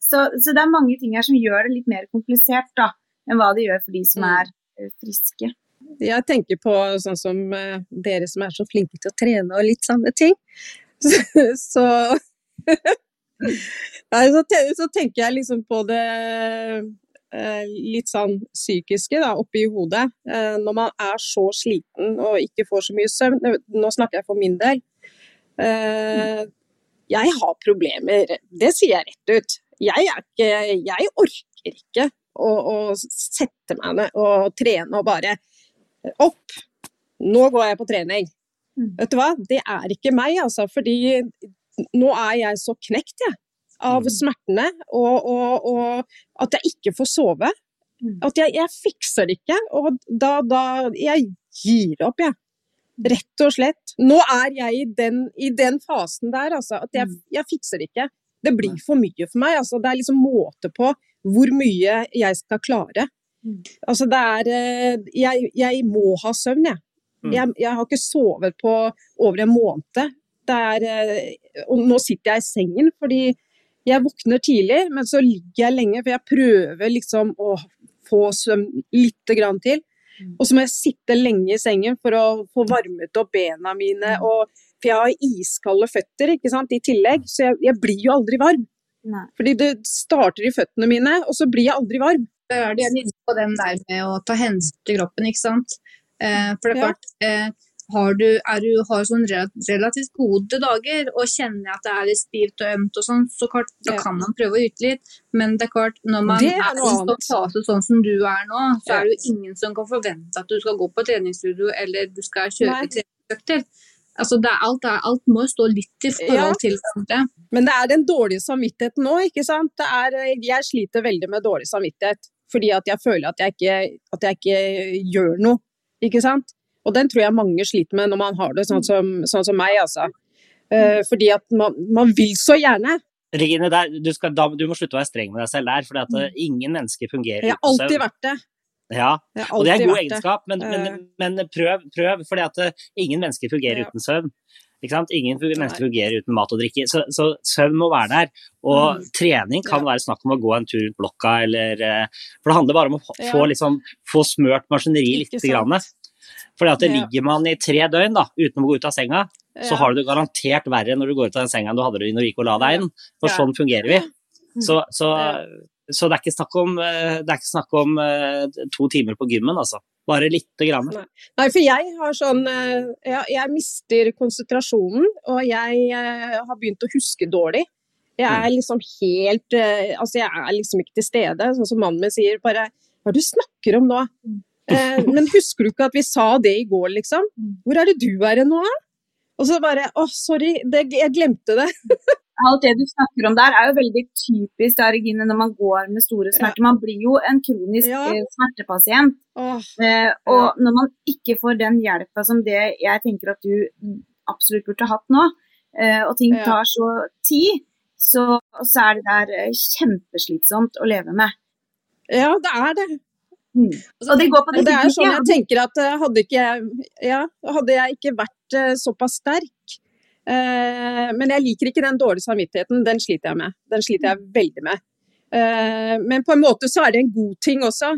så, så det er mange ting her som gjør det litt mer komplisert da, enn hva det gjør for de som Mm. er eh, friske. Jeg tenker på sånn som eh, dere som er så flinke til å trene og litt sånne ting. Så, så Nei, så, tenker jeg liksom på det litt sånn psykiske da, oppi hodet. Eh, når man er så sliten og ikke får så mye søvn. Nå snakker jeg for min del. Eh, jeg har problemer, det sier jeg rett ut. Jeg, ikke, jeg orker ikke å, å sette meg ned og trene og bare opp. Nå går jeg på trening. Mm. Vet du hva, det er ikke meg, altså. Fordi nå er jeg så knekt, jeg. Av Mm. smertene, og, og, og at jeg ikke får sove. Mm. At jeg, jeg fikser det ikke. Og da, da Jeg gir opp, jeg. Rett og slett. Nå er jeg i den, i den fasen der, altså. At jeg, Mm. jeg fikser det ikke. Det blir for mye for meg. Altså, det er liksom måte på hvor mye jeg skal klare. Mm. Altså, det er eh, Jeg, jeg må ha søvn, jeg. Mm. Jeg, jeg har ikke sovet på over en måned. Det er, eh, og nå sitter jeg i sengen fordi jeg våkner tidlig, men så ligger jeg lenge, for jeg prøver liksom å få søvn lite grann til. Mm. Og så må jeg sitte lenge i sengen for å få varmet opp bena mine. Mm. Og, for jeg har iskalde føtter ikke sant, i tillegg, så jeg, jeg blir jo aldri varm. Nei. Fordi det starter i føttene mine, og så blir jeg aldri varm. Da er det jeg på den der med å ta hensyn til kroppen, ikke sant. Eh, for det er Ja. eh, har du, du har sånn relativt gode dager og kjenner at det er litt stivt og ømt og sånn, så klart, da kan man prøve å yte litt. Men det er klart, når man Det er, er i en fase sånn som du er nå, så er det jo ingen som kan forvente at du skal gå på treningsstudio eller du skal kjøpe treningsøkter. Altså, det er alt, det er, alt må jo stå litt i forhold til det Ja. Men det er den dårlige samvittigheten nå, ikke sant. Det er, jeg sliter veldig med dårlig samvittighet. Fordi at jeg føler at jeg ikke, at jeg ikke gjør noe, ikke sant. Og den tror jeg mange sliter med når man har det sånn som, sånn som meg, altså. Uh, fordi at man, man vil så gjerne. Regine, der, du, skal, da, du må slutte å være streng med deg selv der, for mm. ingen mennesker fungerer Jeg har alltid vært det. Ja, og det er en god egenskap, men, men, Eh. men prøv, prøv, for ingen mennesker fungerer Ja. uten søvn. Ingen mennesker fungerer uten mat og drikke, så, så søvn må være der. Og Mm. trening kan være snakk om å gå en tur rundt blokka, eller For det handler bare om å få, liksom, få smørt maskineri Ikke litt. Fordi at det Ja. ligger man i tre døgn da, uten å gå ut av senga, så Ja. har du det garantert verre når du går ut av den senga enn du hadde det i når du gikk og la deg inn. For Ja. sånn fungerer vi. Mm. Så, så, Ja. så det er ikke snakk om, eh, det er ikke snakk om eh, to timer på gymmen, altså. Bare lite grann. Nei. Nei, for jeg har sånn eh, jeg, jeg mister konsentrasjonen, og jeg har begynt å huske dårlig. Jeg Mm. er liksom helt Altså, jeg er liksom ikke til stede, sånn som mannen min sier. Bare Hva er det du snakker om nå? Eh, men husker du ikke at vi sa det i går, liksom? Mm. Hvor er det du er nå, da? Og så bare Å, sorry, det, jeg glemte det. Alt det du snakker om der er jo veldig typisk da, Regine, når man går med store smerter. Man blir jo en kronisk Ja. eh, smertepasient. Oh. Eh, og når man ikke får den hjelpa som det jeg tenker at du absolutt burde hatt nå, eh, og ting tar så tid, så, så er det der eh, kjempeslitsomt å leve med. ja, det er det. Mm. Og det går på det det er sånn jeg tenker at eh, hadde ikke ja, hadde jeg ikke vært eh, såpass sterk eh, Men jeg liker ikke den dårlige samvittigheten, den sliter jeg med. Den sliter jeg veldig med. Eh, men på en måte så er det en god ting også.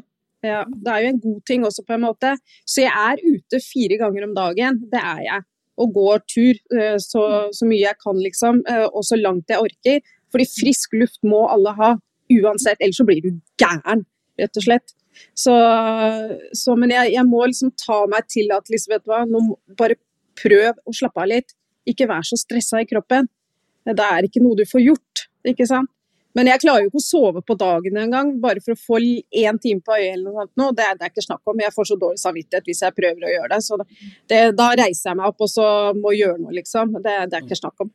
Ja, det er jo en god ting også, på en måte. Så jeg er ute fire ganger om dagen. Det er jeg. Og går tur så, så mye jeg kan, liksom. og så langt jeg orker. Fordi frisk luft må alle ha. Uansett. Ellers så blir du gæren, rett og slett. Så, så men jeg, jeg må liksom ta meg til at liksom, vet du hva, nå bare prøv å slappe av litt. Ikke vær så stressa i kroppen. Det er ikke noe du får gjort, ikke sant. Men jeg klarer jo ikke å sove på dagen engang, bare for å få én time på øyet eller noe sånt. Det, det er ikke snakk om. Jeg får så dårlig samvittighet hvis jeg prøver å gjøre det. Så det, da reiser jeg meg opp og så må gjøre noe, liksom. Det, det er ikke snakk om.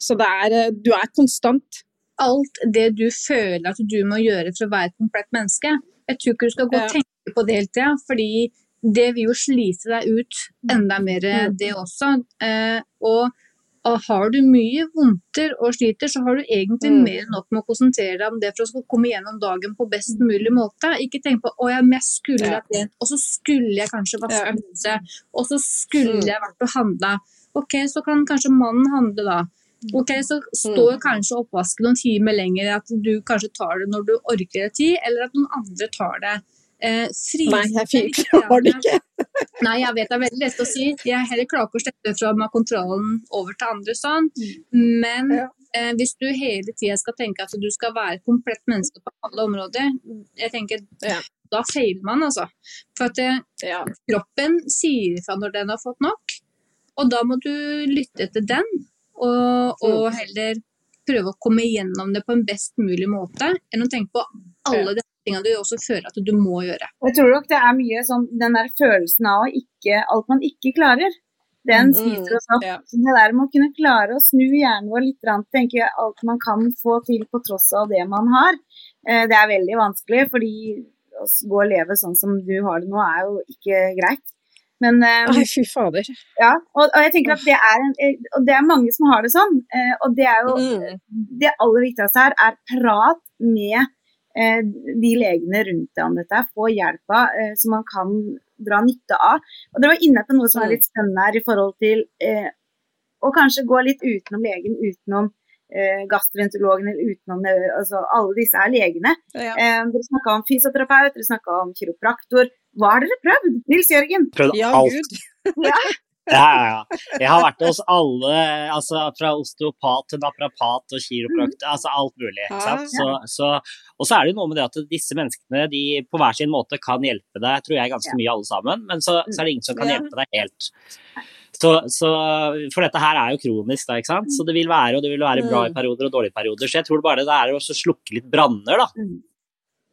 Så det er Du er konstant. alt det du føler at du må gjøre for å være et komplett menneske. Jeg tror ikke du skal gå og tenke på det hele tida, fordi det vil jo slite deg ut enda mer, Mm. det også. Eh, og Og har du mye vondter og sliter, så har du egentlig Mm. mer enn nok med å konsentrere deg om det for å komme gjennom dagen på best mulig måte. Ikke tenk på 'å ja, men jeg skulle ha trent', og så skulle jeg kanskje vaske huset, og så skulle Mm. jeg vært og handla. Ok, så kan kanskje mannen handle da. Ok, så står kanskje oppvasken noen timer lenger, at du kanskje tar det når du orker det tid, eller at noen andre tar det. Eh, fri- Nei, jeg klarer det ikke. Nei, jeg vet det er veldig lett å si. Jeg heller klarer ikke å slette fra meg kontrollen over til andre sånn. Men eh, hvis du hele tida skal tenke at du skal være et komplett menneske på alle områder, jeg tenker Ja. da feiler man, altså. For at eh, Ja. kroppen sier ifra når den har fått nok, og da må du lytte til den, og, og heller prøve å komme igjennom det på en best mulig måte, enn å tenke på alle de tingene du også føler at du må gjøre. Jeg tror nok det er mye sånn den der følelsen av ikke Alt man ikke klarer. Den sliter spiser oss opp. Så det der med å kunne klare å snu hjernen vår litt, tenke alt man kan få til på tross av det man har, eh, det er veldig vanskelig. Fordi å gå og leve sånn som du har det nå, er jo ikke greit. Men eh, Nei, fy fader. ja, og, og jeg tenker at det er, en, eh, og det er mange som har det sånn. eh, Og det er jo Mm. det aller viktigste her er prat med eh, de legene rundt deg om dette. Få hjelpa eh, som man kan dra nytte av. Og Dere var inne på noe som er litt spennende her i forhold til eh, å kanskje gå litt utenom legen, utenom eh, gastroenterologen eller utenom eh, altså Alle disse er legene. Ja. Eh, dere snakka om fysioterapeut, dere snakka om kiropraktor. Hva har dere prøvd? Nils Jørgen? Prøvd ja, alt. gud. Ja, ja, ja. Jeg har vært hos alle, altså fra osteopat til naprapat og kiropraktor, altså alt mulig. Ja, sant? Så, så, og så er det jo noe med det at disse menneskene de på hver sin måte kan hjelpe deg, tror jeg, ganske mye alle sammen, men så, så er det ingen som kan hjelpe deg helt. Så, så, for dette her er jo kronisk, da, ikke sant? så det vil være og det vil være bra i Mm. perioder og dårlige perioder. Så jeg tror bare det er å slukke litt branner, da.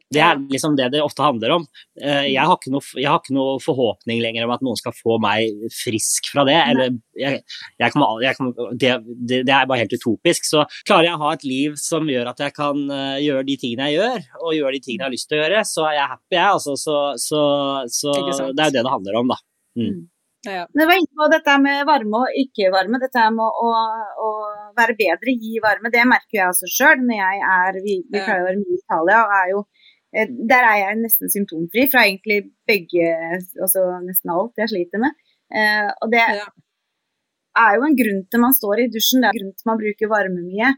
Mm. Det er liksom det det ofte handler om. Eh, Jeg har, ikke noe, jeg har ikke noe forhåpning lenger om at noen skal få meg frisk fra det. Eller jeg, jeg kan, jeg kan, det, det, det er bare helt utopisk. Så klarer jeg å ha et liv som gjør at jeg kan eh, gjøre de tingene jeg gjør, og gjøre de tingene jeg har lyst til å gjøre, så er jeg happy, jeg. Altså, så så, så det er jo det det handler om, da. Ja. Dere var inne på dette med varme og ikke varme. Dette med å, å være bedre, gi varme. Det merker jeg også sjøl når jeg er Vi, vi pleier å være mye i Italia, og er jo Der er jeg nesten symptomfri fra egentlig begge Altså nesten alt jeg sliter med. Eh, og det Ja. er jo en grunn til man står i dusjen, det er en grunn til man bruker varme mye.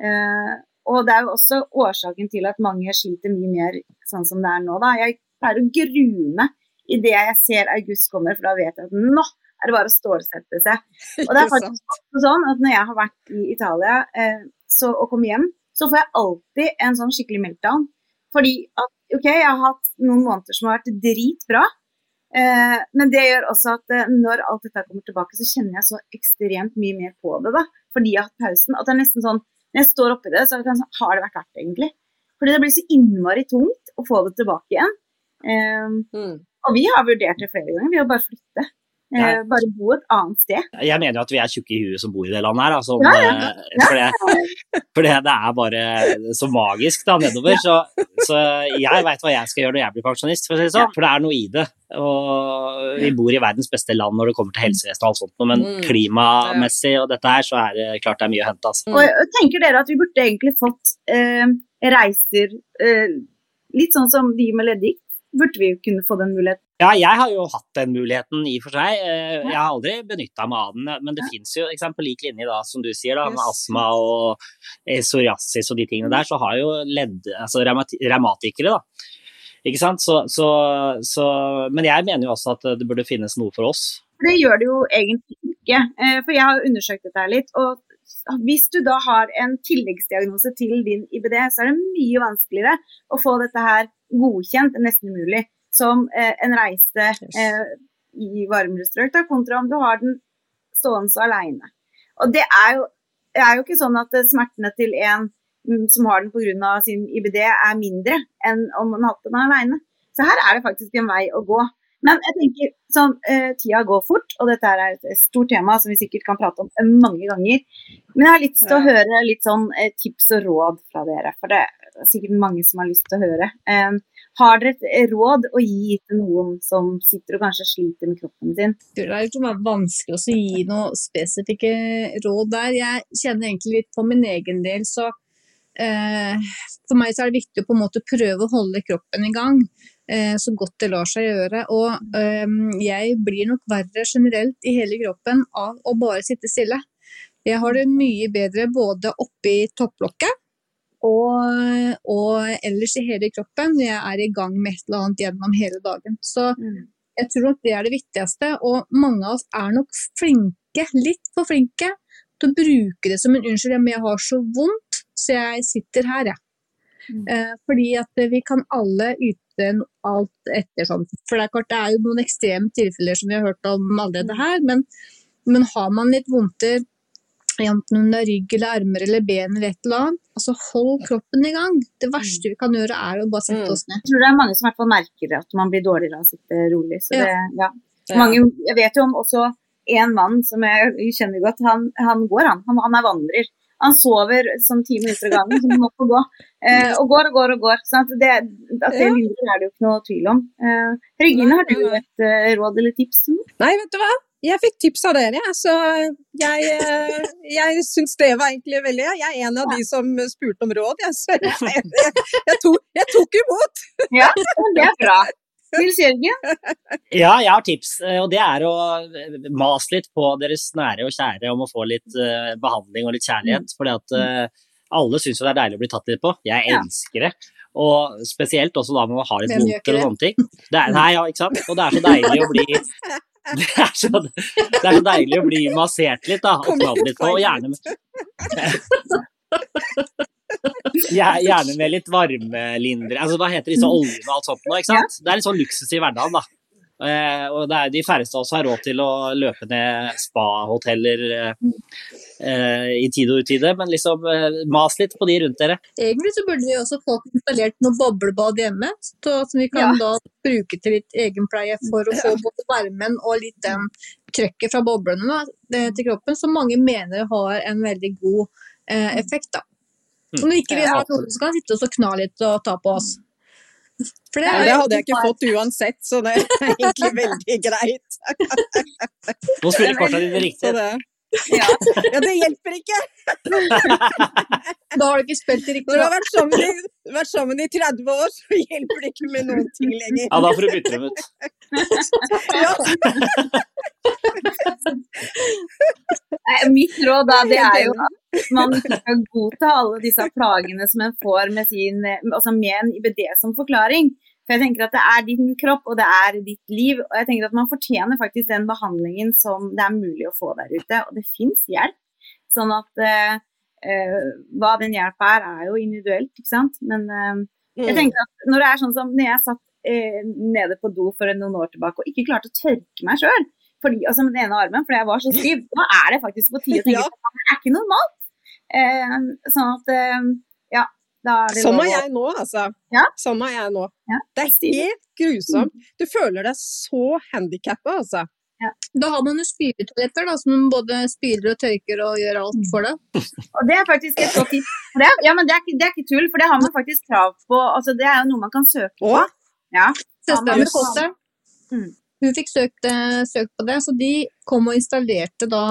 Eh, og det er jo også årsaken til at mange sliter mye mer sånn som det er nå. Da. Jeg pleier å grue meg idet jeg ser august kommer, for da vet jeg at nå er det bare å stålsette seg. Og det er faktisk sånn at når jeg har vært i Italia eh, så, og kommer hjem, så får jeg alltid en sånn skikkelig meltdown. Fordi at OK, jeg har hatt noen måneder som har vært dritbra. Eh, men det gjør også at eh, når alt dette kommer tilbake, så kjenner jeg så ekstremt mye mer på det. da, Fordi jeg har hatt pausen. At det er nesten sånn Når jeg står oppi det, så det sånn, har det vært verdt det, egentlig? Fordi det blir så innmari tungt å få det tilbake igjen. Eh, Mm. og vi har vurdert det flere ganger, vi har bare flytte. Eh, Ja. bare bo et annet sted. Jeg mener jo at vi er tjukke i huet som bor i det landet her. Altså, Ja, ja. eh, For, det, for det, det er bare så magisk da, nedover. Så, så jeg veit hva jeg skal gjøre når jeg blir pensjonist, for si det sånn. For det er noe i det. Og vi bor i verdens beste land når det kommer til helsevesen og alt sånt, men Mm. klimamessig og dette her, så er det klart det er mye å hente. Altså. Og tenker dere at vi burde egentlig fått eh, reiser eh, litt sånn som de med leddgikt? Burde vi jo kunne få den muligheten? Ja, jeg har jo hatt den muligheten i og for seg. Eh, Jeg har aldri benytta meg av den, men det fins jo på lik linje, da, som du sier, da, med Yes. astma og eh, psoriasis og de tingene der, så har jo ledd, altså revmatikere, da. Ikke sant? Så, så, så, men jeg mener jo også at det burde finnes noe for oss. Det gjør det jo egentlig ikke. Eh, for jeg har undersøkt dette her litt. Og hvis du da har en tilleggsdiagnose til din IBD, så er det mye vanskeligere å få dette her godkjent, nesten umulig, som eh, en reise eh, i varmere strøk, kontra om du har den stående alene. Og det er jo, det er jo ikke sånn at eh, smertene til en mm, som har den pga. sin IBD, er mindre enn om man har hatt den alene. Så her er det faktisk en vei å gå. Men jeg tenker sånn, eh, tida går fort, og dette er et stort tema som vi sikkert kan prate om eh, mange ganger. Men jeg har lyst til å høre litt sånn eh, tips og råd fra dere, for det er sikkert mange som har lyst til å høre. Eh, Har dere et råd å gi til noen som sitter og kanskje sliter med kroppen sin? Det er vanskelig å gi noe spesifikke råd der. Jeg kjenner egentlig litt på min egen del, så eh, for meg så er det viktig å på en måte prøve å holde kroppen i gang så godt det lar seg gjøre. Og eh, jeg blir nok verre generelt i hele kroppen av å bare sitte stille. Jeg har det mye bedre både oppi topplokket og, og, ellers i hele kroppen når jeg er i gang med et eller annet gjennom hele dagen. Så Mm. jeg tror nok det er det viktigste. Og mange av oss er nok flinke, litt for flinke, til å bruke det som en unnskyldning. Men jeg har så vondt, så jeg sitter her, jeg. Mm. Eh, fordi at vi kan alle yte en- alt etter sånn. For det er klart det er jo noen ekstreme tilfeller som vi har hørt om allerede her, men, men har man litt vondter enten om det er rygg eller armer eller ben eller et eller annet, altså hold kroppen i gang. Det verste vi kan gjøre er å bare sette Mm. oss ned. Jeg tror det er mange som i hvert fall merker at man blir dårligere av å sitte rolig. Så det, ja. Ja. Mange, jeg vet jo om også en mann som jeg kjenner godt, han, han går han. han. Han er vandrer. Han sover sånn ti minutter av gangen, som han må få gå. Eh, og går og går og går. Så at det, at det Ja. er det jo ikke noe tvil om. Eh, Regine, har du et eh, råd eller tips? Nei, vet du hva? Jeg fikk tips av dere, ja. så jeg, eh, jeg syns det var egentlig veldig Jeg er en av de som spurte om råd, jeg. Så jeg, jeg, jeg, tok, tok imot. Ja, det er bra. Nils Jørgen? Ja, jeg har tips, eh, og det er å eh, mase litt på deres nære og kjære om å få litt eh, behandling og litt kjærlighet. fordi at alle syns jo det er deilig å bli tatt litt på. Jeg elsker det. Og spesielt også da med man har litt Hvem og sånne ting. Det er, nei, ja, ikke sant? Og det er så deilig å bli det er, så, det er så deilig å bli massert litt, da. Og litt på. Og gjerne Gjer- Gjerne med litt varmelindre altså, Hva heter disse oljene og alt sånt nå, ikke sant? Det er litt sånn luksus i hverdagen, da. Eh, og det er de færreste av oss har råd til å løpe ned spahoteller eh, eh, i tide og utide, men liksom eh, mas litt på de rundt dere. Egentlig så burde vi også få installert noe boblebad hjemme, så, som vi kan da bruke til litt egenpleie for å få både varmen og litt den trøkket fra boblene da, til kroppen, som mange mener har en veldig god eh, effekt. da. Om vi ikke vi har noen som kan sitte og kna litt og ta på oss. For Ja, er det hadde jeg ikke fått uansett, så det er egentlig veldig greit. Nå spiller kortene dine riktig. Ja. ja, det hjelper ikke! Da har du ikke spilt Når riktig. du har vært sammen, i, vært sammen i 30 år, så hjelper det ikke med noen ting lenger. Ja, da får du bytte dem ut. Ja, Mitt råd da, det er jo at man skal godta alle disse plagene som en får med, sin, altså med en IBD som forklaring. For jeg tenker at Det er din kropp og det er ditt liv. og jeg tenker at Man fortjener faktisk den behandlingen som det er mulig å få der ute. Og det fins hjelp. Sånn at uh, Hva den hjelpa er, er jo individuelt. ikke sant? Men uh, jeg Mm. tenker at når det er sånn som når jeg satt uh, nede på do for noen år tilbake og ikke klarte å tørke meg sjøl, altså med den ene armen fordi jeg var så stiv, da er det faktisk på tide å tenke at det er ikke normalt. Eh, sånn at Sånn er jeg nå, altså. Ja. Sånn er jeg nå. Ja. Det er helt grusomt. Du føler deg så handikappa, altså. Da har man jo spyletoaletter da, som både spyler og tørker og gjør alt for deg. Og det er faktisk et godt tips. Det ja, men det er, ikke, det er ikke tull, for det har man faktisk krav på. Altså, det er jo noe man kan søke på. Å, Ja. Søstera mi det. Mm. Hun fikk søkt, eh, søkt på det, så de kom og installerte da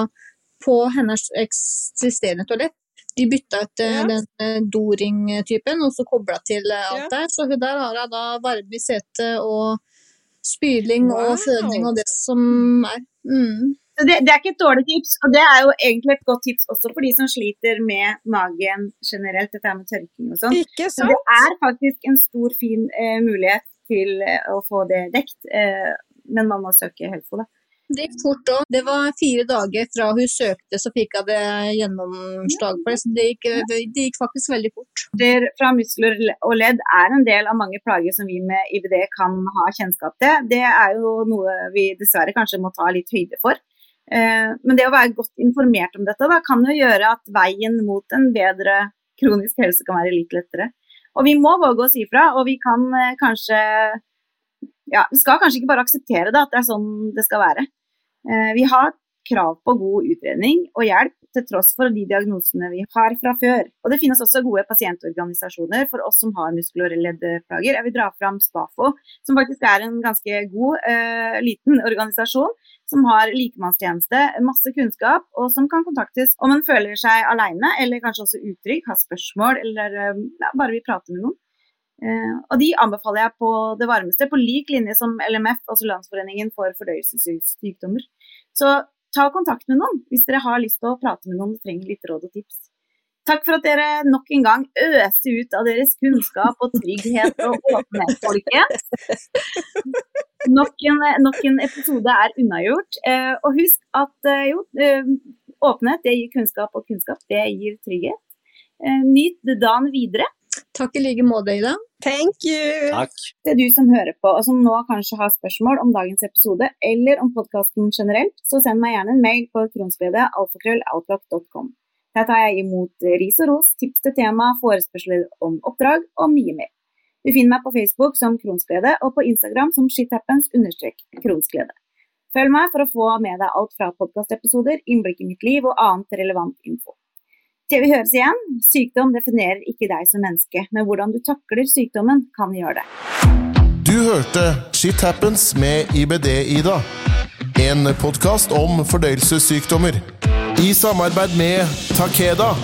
på hennes eksisterende toalett. De bytta ut eh, Ja. den eh, doring-typen, og så kobla til eh, alt Ja. der. Så hun der har hun da varme i setet og spyling og fødning og det som er. Mm. Så det, det er ikke et dårlig tips, og det er jo egentlig et godt tips også for de som sliter med magen generelt, dette med tørking og sånn. Så det er faktisk en stor, fin eh, mulighet til eh, å få det dekt, eh, men man må søke Helfo, da. Det gikk fort òg. Det var fire dager fra hun søkte, så fikk hun det gjennomslag for det. Så det gikk, det gikk faktisk veldig fort. Der fra muskler og ledd er en del av mange plager som vi med IBD kan ha kjennskap til. Det er jo noe vi dessverre kanskje må ta litt høyde for. Eh, Men det å være godt informert om dette da, kan jo gjøre at veien mot en bedre kronisk helse kan være litt lettere. Og vi må våge å si fra, og vi kan eh, kanskje ja, Vi skal kanskje ikke bare akseptere det, at det er sånn det skal være. Eh, Vi har krav på god utredning og hjelp til tross for de diagnosene vi har fra før. Og det finnes også gode pasientorganisasjoner for oss som har muskel- og leddplager. Jeg vil dra fram Spafo, som faktisk er en ganske god, uh, liten organisasjon som har likemannstjeneste, masse kunnskap, og som kan kontaktes om en føler seg alene, eller kanskje også utrygg, har spørsmål, eller uh, ja, bare vil prate med noen. Uh, og de anbefaler jeg på det varmeste, på lik linje som LMF, altså Landsforeningen for fordøyelsessykdommer. Så ta kontakt med noen hvis dere har lyst til å prate med noen og trenger litt råd og tips. Takk for at dere nok en gang øste ut av deres kunnskap og trygghet og åpenhet, folkens. Nok nok en episode er unnagjort. Eh, og husk at eh, jo, eh, åpenhet det gir kunnskap, og kunnskap det gir trygghet. Nyt dagen videre. Takk i like måte, Ida. Thank you! Takk. Til du som hører på, og som nå kanskje har spørsmål om dagens episode, eller om podkasten generelt, så send meg gjerne en mail på kronsglede.alfakrølloutlock.com. Der tar jeg imot ris og ros, tips til tema, forespørsler om oppdrag og mye mer. Du finner meg på Facebook som Kronsglede, og på Instagram som shithappens-kronsglede. Følg meg for å få med deg alt fra podkastepisoder, innblikk i mitt liv og annet relevant info. Til vi høres igjen, sykdom definerer ikke deg som menneske, men hvordan du takler sykdommen, kan gjøre det. Du hørte Shit Happens med IBD-Ida. En podkast om fordøyelsessykdommer. I samarbeid med Takeda.